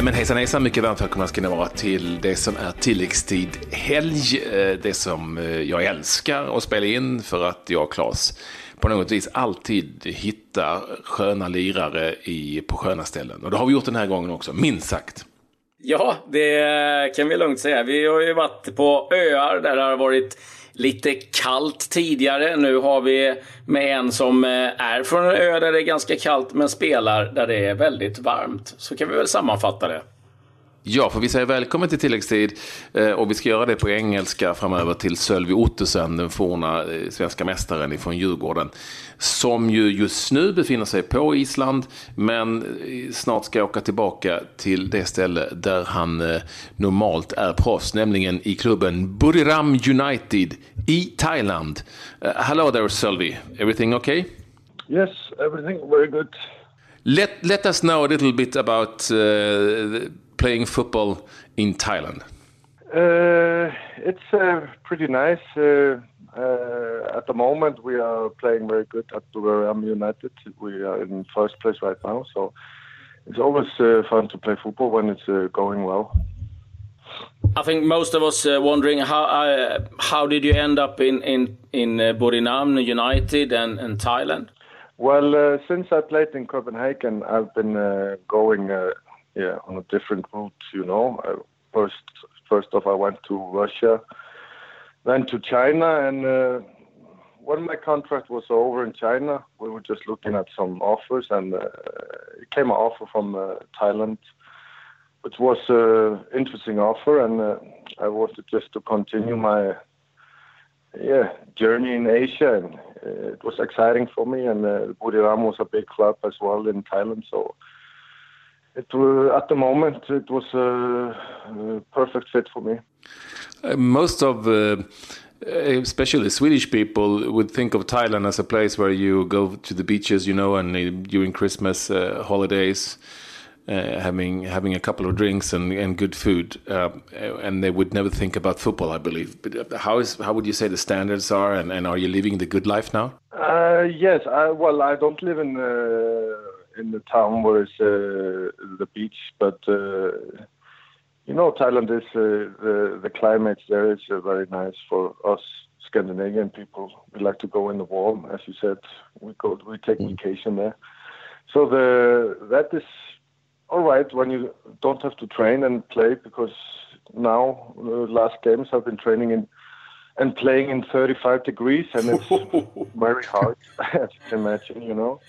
Nej men hejsan hejsan, mycket varmt välkomna ska ni vara till det som är tilläggstid helg. Eh, det som eh, jag älskar att spela in för att jag och Claes på något vis alltid hittar sköna lirare i, på sköna ställen. Och det har vi gjort den här gången också, minst sagt. Ja, det kan vi lugnt säga. Vi har ju varit på öar där det har varit lite kallt tidigare. Nu har vi med en som eh, är från en ö där det är ganska kallt men spelar där det är väldigt varmt. Så kan vi väl sammanfatta det. Ja, för vi säger välkommen till tilläggstid eh, och vi ska göra det på engelska framöver till Sölvi Ottesen, den forna eh, svenska mästaren från Djurgården. Som ju just nu befinner sig på Island, men eh, snart ska åka tillbaka till det ställe där han normalt är proffs, nämligen i klubben Buriram United i Thailand. hello there Sölvi, everything okay? Yes, everything very good. Let, let us know a little bit about uh, playing football in Thailand? Uh, it's uh, pretty nice. Uh, uh, at the moment, we are playing very good at Buriram United. We are in first place right now, so it's always uh, fun to play football when it's uh, going well. I think most of us uh, wondering how uh, how did you end up in in in uh, Buriram United and, and Thailand? Well, uh, since I played in Copenhagen, I've been uh, going uh, yeah, on a different route. You know, I, first first off, I went to Russia, then to China, and uh, when my contract was over in China, we were just looking at some offers, and uh, it came an offer from uh, Thailand, which was an interesting offer, and uh, I wanted just to continue my yeah journey in Asia, and uh, it was exciting for me. And uh, Buriram was a big club as well in Thailand, so it uh, at the moment it was a, a perfect fit for me. Uh, most of uh, especially Swedish people would think of Thailand as a place where you go to the beaches, you know, and uh, during Christmas uh, holidays, uh, having having a couple of drinks and, and good food, and they would never think about football, I believe. But how is how would you say the standards are, and, and are you living the good life now? yes, I, well, I don't live in in the town where it's uh, the beach, but uh, you know, Thailand is uh, the the climate there is uh, very nice for us Scandinavian people. We like to go in the warm, as you said. We go, we take mm. vacation there. So the that is all right when you don't have to train and play because now the last games I've been training in and playing in 35 degrees and it's very hard as you can imagine, you know.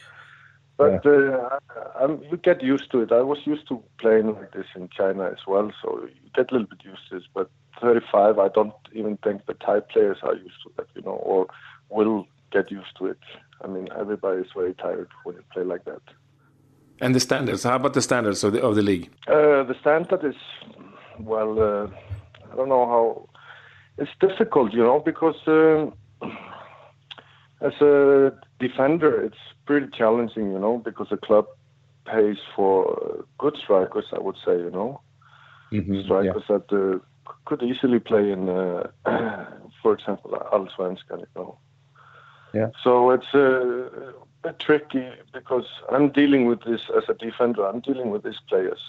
But yeah. uh, you get used to it. I was used to playing like this in China as well, so you get a little bit used to this. But 35, I don't even think the Thai players are used to that, you know, or will get used to it. I mean, everybody is very tired when you play like that. And the standards? How about the standards of the of the league? Uh, the standard is well. Uh, I don't know how. It's difficult, you know, because uh, as a defender, it's pretty challenging, you know, because the club pays for good strikers, I would say, you know, mm-hmm, strikers yeah. that uh, could easily play in, uh, for example, Allsvenskan, you know. Yeah. So it's uh, a bit tricky because I'm dealing with this as a defender. I'm dealing with these players.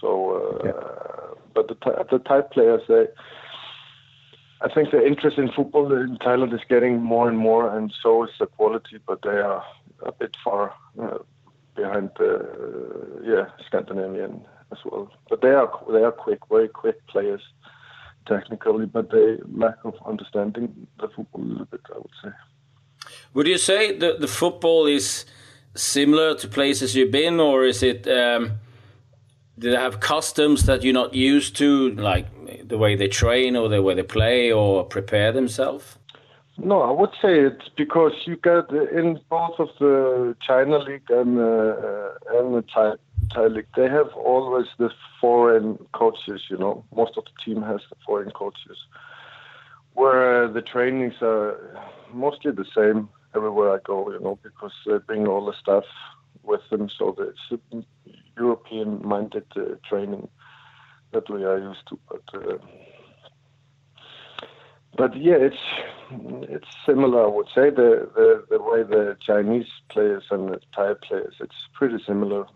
So, uh, yeah. but the, the type players, they I think the interest in football in Thailand is getting more and more, and so is the quality. But they are a bit far uh, behind the uh, yeah Scandinavian as well. But they are they are quick, very quick players technically, but they lack of understanding the football a little bit. I would say. Would you say that the football is similar to places you've been, or is it? Um, do they have customs that you're not used to, like the way they train or the way they play or prepare themselves? No, I would say it's because you get in both of the China League and uh, and the Thai, Thai League, they have always the foreign coaches. You know, most of the team has the foreign coaches, where the trainings are mostly the same everywhere I go. You know, because they bring all the stuff with them, so it's European-minded uh, training that we I used to. But uh, but yeah, it's it's similar. I would say the, the the way the Chinese players and the Thai players, it's pretty similar.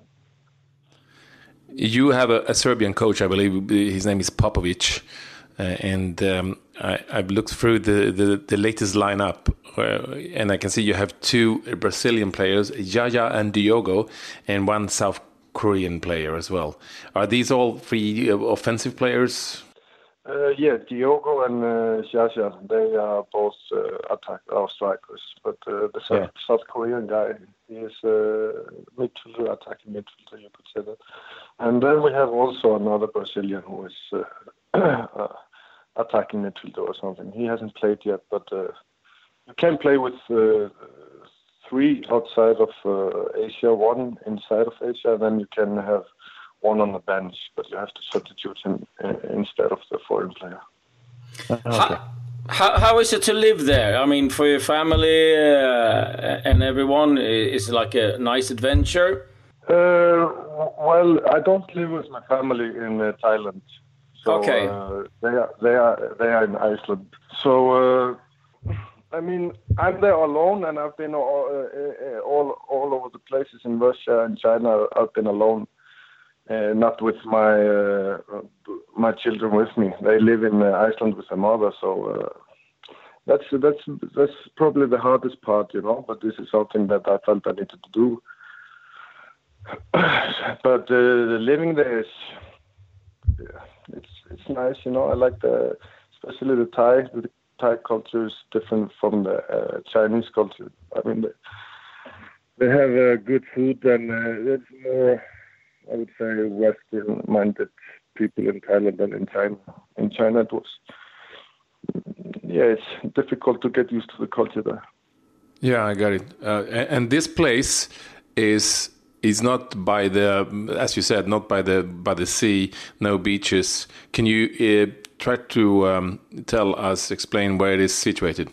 you have a, a, Serbian coach, I believe. His name is Popovic, uh, and um, I, have looked through the, the, the latest lineup, uh, and I can see you have two Brazilian players, Yaya and Diogo, and one South Korean player as well. Are these all three uh, offensive players? Uh, yeah, Diogo and uh, Jaja, they are both uh, attack or strikers. But uh, the South, yeah. South, Korean guy, he is uh, midfielder, attacking midfielder, you could say that. And then we have also another Brazilian who is uh, uh, attacking midfielder or something. He hasn't played yet, but uh, you can play with uh, three outside of uh, Asia, one inside of Asia, and then you can have one on the bench, but you have to substitute him uh, instead of the foreign player. Okay. How, how, how is it to live there? I mean, for your family uh, and everyone, is it like a nice adventure? Uh, well, I don't live with my family in uh, Thailand. So, okay. Uh, they are they are they are in Iceland. So uh, I mean, I'm there alone, and I've been all, uh, all all over the places in Russia and China. I've been alone uh, not with my uh, my children with me. They live in uh, Iceland with their mother, so uh, that's that's that's probably the hardest part, you know. But this is something that I felt I needed to do. but uh, living there is, yeah, it's it's nice, you know. I like the especially the Thai. The Thai culture is different from the uh, Chinese culture. I mean, they, they have good food and it's more I would say, Western-minded people in Thailand than in China. In China, it was, yeah, it's difficult to get used to the culture there. Yeah, I got it. Uh, and this place is is not by the, as you said, not by the by the sea, no beaches. Can you uh, try to um, tell us, explain where it is situated?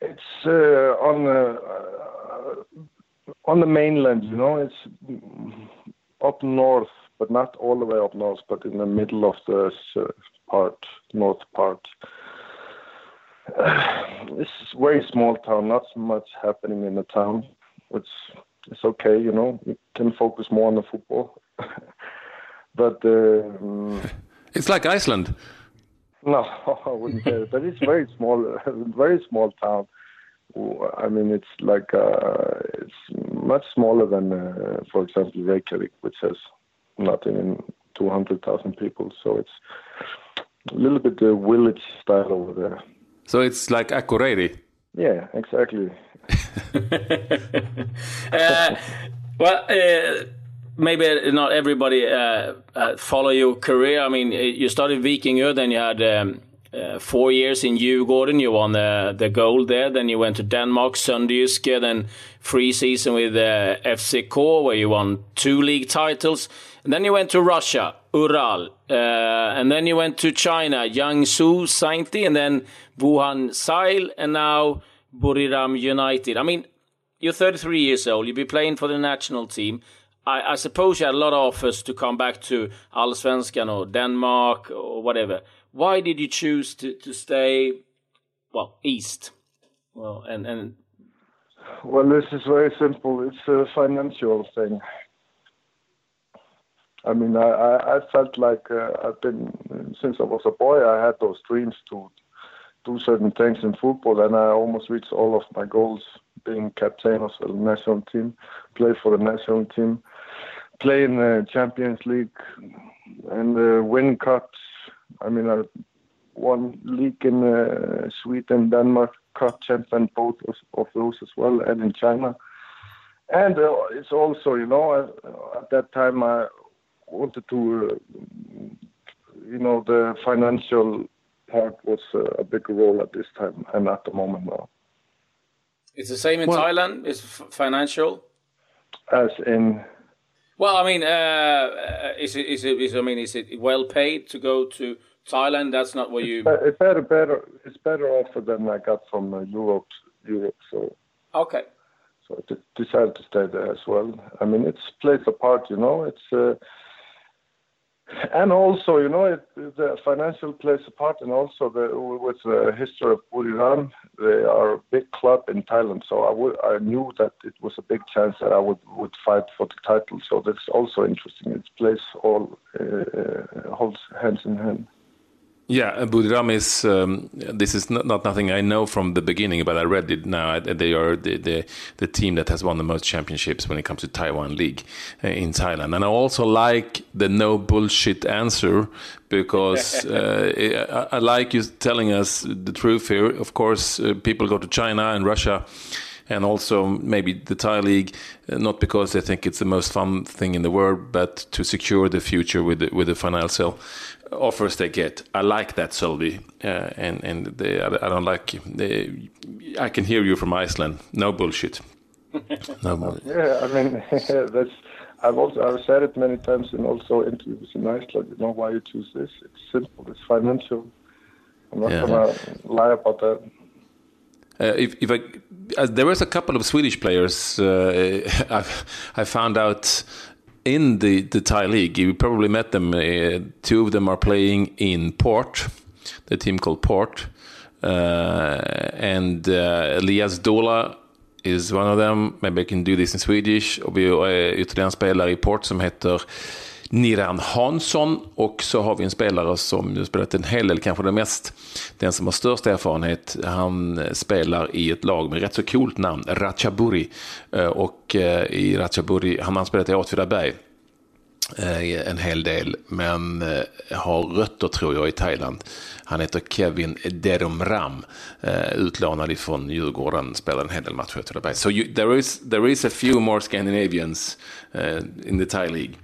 It's uh, on the uh, on the mainland. You know, it's up north, but not all the way up north, but in the middle of the part, north part. Uh, is a very small town, not so much happening in the town, which is okay, you know. You can focus more on the football. but uh, it's like Iceland. No, I wouldn't say it, but it's very small, very small town. I mean, it's like uh, it's much smaller than, uh, for example, Reykjavik, which has nothing in 200,000 people. So it's a little bit the village style over there. So it's like Akureyri. Yeah, exactly. uh, well, uh, maybe not everybody uh, uh, follow your career. I mean, you started Vikingö, then you had. Um, uh, four years in Djurgården, you won the, the gold there. Then you went to Denmark, Sønderjyske, then three season with uh, FCK, where you won two league titles. And then you went to Russia, Ural. Uh, and then you went to China, Jiangsu, Sainty, and then Wuhan Zall, and now Buriram United. I mean, you're 33 years old. You'll be playing for the national team. I, I suppose you had a lot of offers to come back to Allsvenskan or Denmark or whatever. Why did you choose to, to stay well east? Well and and well this is very simple. It's a financial thing. I mean i i, I felt like uh, i've been since i was a boy i had those dreams to do certain things in football and i almost reached all of my goals being captain of the national team play for the national team play in the champions league and uh, win cups I mean, I won league in uh, Sweden, Denmark, cup champion both of, of, those as well, and in China. And uh, it's also, you know, uh, at that time I wanted to, uh, you know, the financial part was uh, a big role at this time and at the moment now. It's the same in well, Thailand. It's financial. As in well, I mean, uh, uh, is it, is it, is, I mean, is it well paid to go to Thailand? That's not what you. It's better, better. It's better offer than I got from uh, Europe. Europe, so. Okay. So I decided to stay there as well. I mean, it's plays a part, you know. It's uh, and also, you know, it, the financial plays a part, and also the, with the history of Buriram, they are a big club in Thailand. So I I knew that it was a big chance that I would would fight for the title. So that's also interesting. It plays all uh, holds hands in hand. Yeah, Buriram is. Um, this is not, not, nothing I know from the beginning, but I read it now. They are the, the, the team that has won the most championships when it comes to Taiwan League uh, in Thailand. And I also like the no bullshit answer because uh, I, I, like you telling us the truth here. Of course, uh, people go to China and Russia and also maybe the Thai league, uh, not because they think it's the most fun thing in the world, but to secure the future with the, with the financial offers they get. I like that, Sölvi, uh, and and they, I, don't like. They, I can hear you from Iceland. No bullshit. No bullshit. Yeah, I mean that's. I've also I've said it many times in also interviews in Iceland. You know why you choose this? It's simple. It's financial. I'm not yeah. gonna lie about that. Uh, if, if I, uh, there was a couple of Swedish players uh, I found out in the, the Thai league. You probably met them. Uh, two of them are playing in Port, the team called Port. Uh, and uh, Elias Dola is one of them. Maybe I can do this in Swedish. Och vi har ytterligare en spelare i Port som heter Niran Hansson och så har vi en spelare som ju spelat en hel del, kanske den mest, den som har störst erfarenhet. Han spelar i ett lag med rätt så coolt namn, Ratchaburi. Eh, och eh, i Ratchaburi, han har spelat i Åtvidaberg eh, en hel del, men har rötter tror jag i Thailand. Han heter Kevin Derumram, utlånad ifrån Djurgården, spelar en hel del matcher i Åtvidaberg. So you, there, is, there is a few more Scandinavians uh, in the Thai league.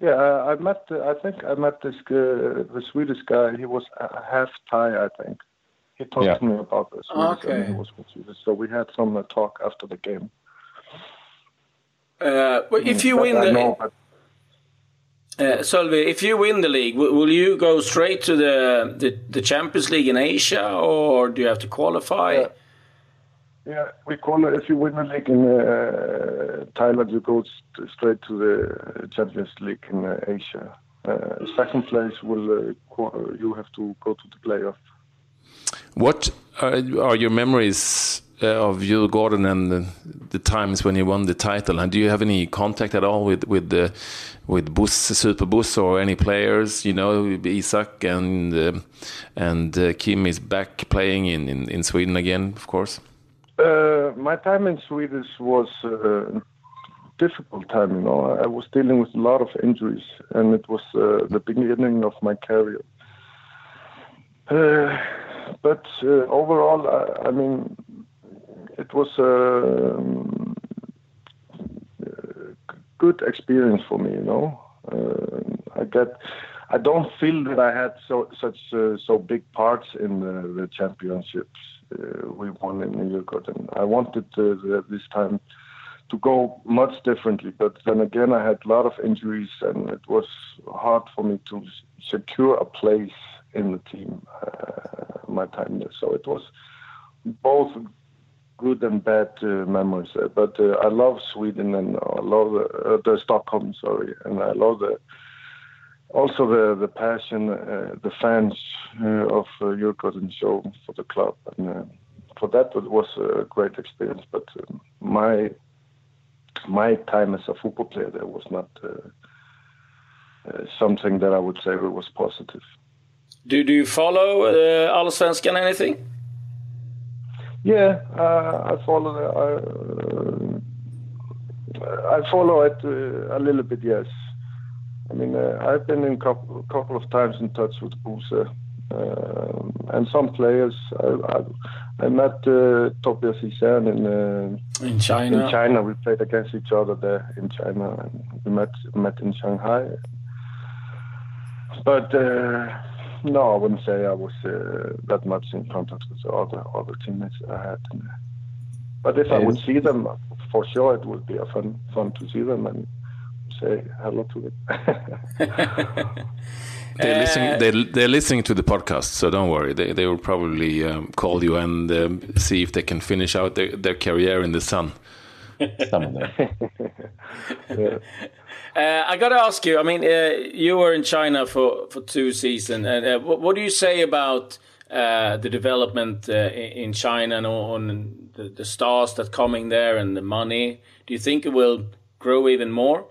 Yeah, I met. I think I met this uh, the Swedish guy. He was half Thai, I think. He talked yeah. to me about this. Okay. he was Swedish, so we had some uh, talk after the game. Uh, well, if you win the, know, but... uh, Sölvi, if you win the league, will you go straight to the, the, the Champions League in Asia, or do you have to qualify? Yeah. Yeah, we call it if you win the league in uh, Thailand, you go st- straight to the Champions League in uh, Asia. Uh, second place will uh, you have to go to the playoff. What are, are your memories uh, of Djurgården, and the, the, times when you won the title? And do you have any contact at all with with the with Bus Super Bus or any players? You know, Isak and uh, and Kim is back playing in, in in Sweden again, of course. Uh, my time in Sweden was uh, difficult time. You know, I was dealing with a lot of injuries, and it was uh, the beginning of my career. Uh, but uh, overall, I, I, mean, it was a um, good experience for me. You know, I get. I don't feel that I had so such so big parts in the, the championships uh, we won in New York. And I wanted this time to go much differently, but then again, I had a lot of injuries, and it was hard for me to secure a place in the team. Uh, my time there, so it was both good and bad uh, memories. Uh, but uh, I love Sweden and I love the, uh, the Stockholm, sorry, and I love the also the the passion, uh, the fans uh, of uh, Djurgården show for the club, and uh, for that it was a great experience. But uh, my my time as a football player there was not uh, uh, something that I would say was positive. Do do you follow uh, Allsvenskan anything? Yeah, uh, I follow. I, I follow it a little bit. Yes. I mean, uh, I've been in a couple, couple of times in touch with Buse um, and some players. I, I, I met uh, Tobias Hysén in uh, in China. In China, we played against each other there in China, and we met met in Shanghai. But uh, no, I wouldn't say I was uh, that much in contact with the other other teammates I had. But if I would see them, for sure, it would be a fun fun to see them and say hello to it. they're, listening, they're, they're, listening to the podcast, so don't worry. They, they will probably um, call you and um, see if they can finish out their, their career in the sun. Some yeah. uh, I got to ask you. I mean, uh, you were in China for for two seasons, and uh, what, what, do you say about uh, the development uh, in China and on the, the stars that coming there and the money? Do you think it will grow even more?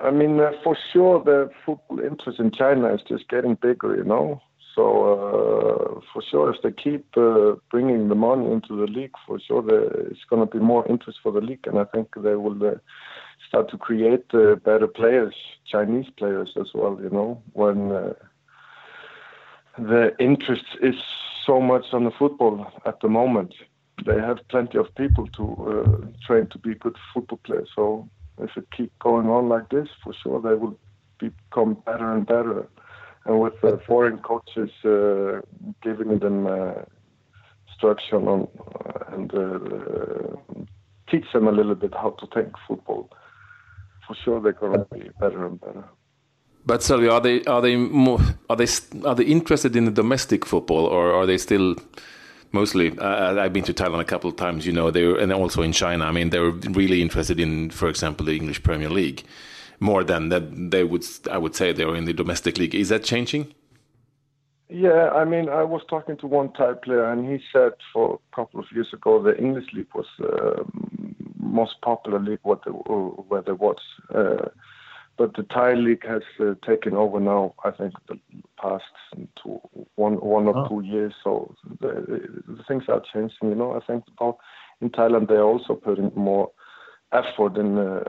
I mean, uh, for sure, the football interest in China is just getting bigger. You know, so uh, for sure, if they keep uh, bringing the money into the league, for sure, it's going to be more interest for the league, and I think they will uh, start to create uh, better players, Chinese players as well. You know, when uh, the interest is so much on the football at the moment, they have plenty of people to train to be good football players. So if it keep going on like this, for sure, they will become better and better and with uh, foreign coaches uh, giving them uh, instruction on uh, and uh, teach them a little bit how to think football. For sure, they're going to be better and better. But Sölvi, are they are they more are they are they interested in the domestic football or are they still mostly? Uh, I've been to Thailand a couple of times, you know, they were, and also in China. I mean, they're really interested in, for example, the English Premier League more than that they would I would say they're in the domestic league. Is that changing? Yeah, I mean, I was talking to one Thai player, and he said for a couple of years ago the English league was uh, most popular league what the, where there was. Uh, but the Thai league has uh, taken over now. I think the past two, one, one or oh. two years. So the, the, things are changing. You know, I think about in Thailand they're also putting more effort in uh,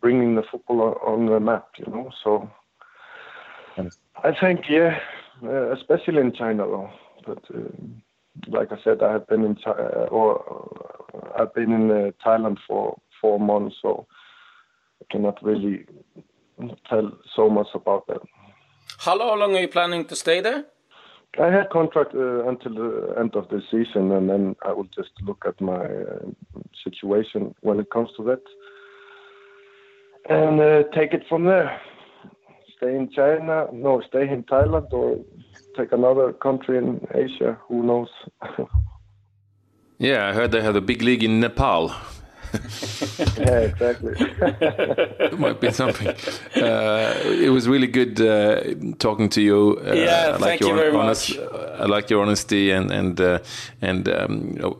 bringing the football on the map, you know. So I think, yeah, uh, especially in China, though. But uh, like I said, I have been in China, or uh, I've been in uh, Thailand for four months, so cannot really tell so much about that. How long are you planning to stay there? I had contract uh, until the end of the season, and then I will just look at my uh, situation when it comes to that, and uh, take it from there. Stay in China, no, stay in Thailand, or take another country in Asia. Who knows? yeah, I heard they have a big league in Nepal. yeah, exactly. it might be something. Uh, it was really good uh, talking to you. Uh, yeah, I like thank your you very honest, much. I like your honesty and and uh, and. Um,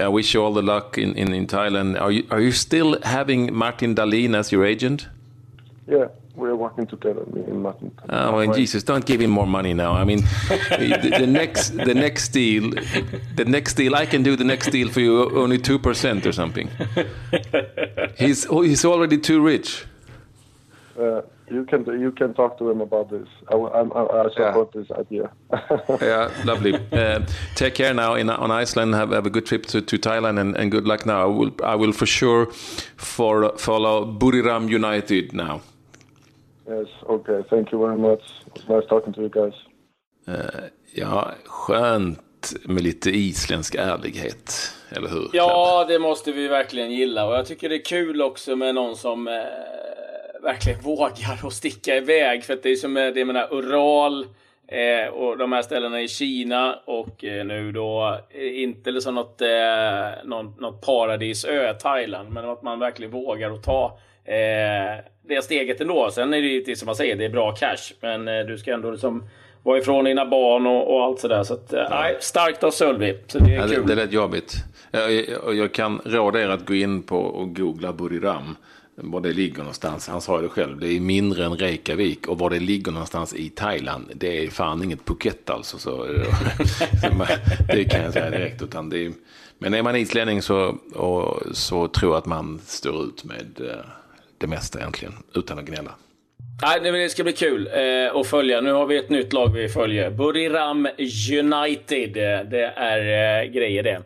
I wish you all the luck in, in, in Thailand. Are you are you still having Martin Dahlin as your agent? Yeah we're working together, me and Martin. Oh, well, Jesus, don't give him more money now. I mean, the, the, next, the next deal, the next deal, I can do the next deal for you only two percent or something. He's oh, he's already too rich. Uh, you can you can talk to him about this. I, I, I support yeah. this idea. yeah, lovely. Uh, take care now in on Iceland. Have, have a good trip to, to Thailand and, and good luck now. I will I will for sure for follow Buriram United now. Yes, okay. Thank you very much. Nice talking to you guys. Uh, ja, skönt med lite isländsk ärlighet, eller hur? Ja, det måste vi verkligen gilla. Och jag tycker det är kul också med någon som eh, verkligen vågar att sticka iväg. För att det är som det menar, Ural eh, och de här ställena i Kina och eh, nu då eh, inte liksom något, eh, något, något paradisö, Thailand, men att man verkligen vågar att ta eh, det steget ändå. Sen är det ju som man säger, det är bra cash. Men eh, du ska ändå liksom vara ifrån dina barn och, och allt sådär. Så att, eh, nej, starkt av Sölvi. Så det är ja, kul. Det, det lät jobbigt. Jag, jag, jag, kan råda er att gå in på och googla Buriram. Var det ligger någonstans. Han sa det själv. Det är mindre än Reykjavik. Och var det ligger någonstans i Thailand. Det är fan inget Phuket alltså. Så, det kan jag säga direkt. Utan det är, men är man islänning så, och, så tror jag att man står ut med eh, det mesta egentligen, utan att gnälla. Nej, det ska bli kul eh, att följa. Nu har vi ett nytt lag vi följer. Buriram United. Det är eh, grejer det.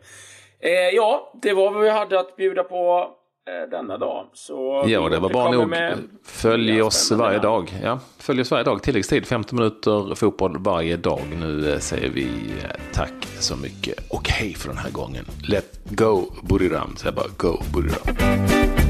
Eh, ja, det var vad vi hade att bjuda på eh, denna dag. Så ja, det var bra nog. Följ oss varje dag. Ja, följ oss varje dag. Tilläggstid 15 minuter fotboll varje dag. Nu eh, säger vi eh, tack så mycket och hej för den här gången. Let go Buriram. Så jag bara go Buriram.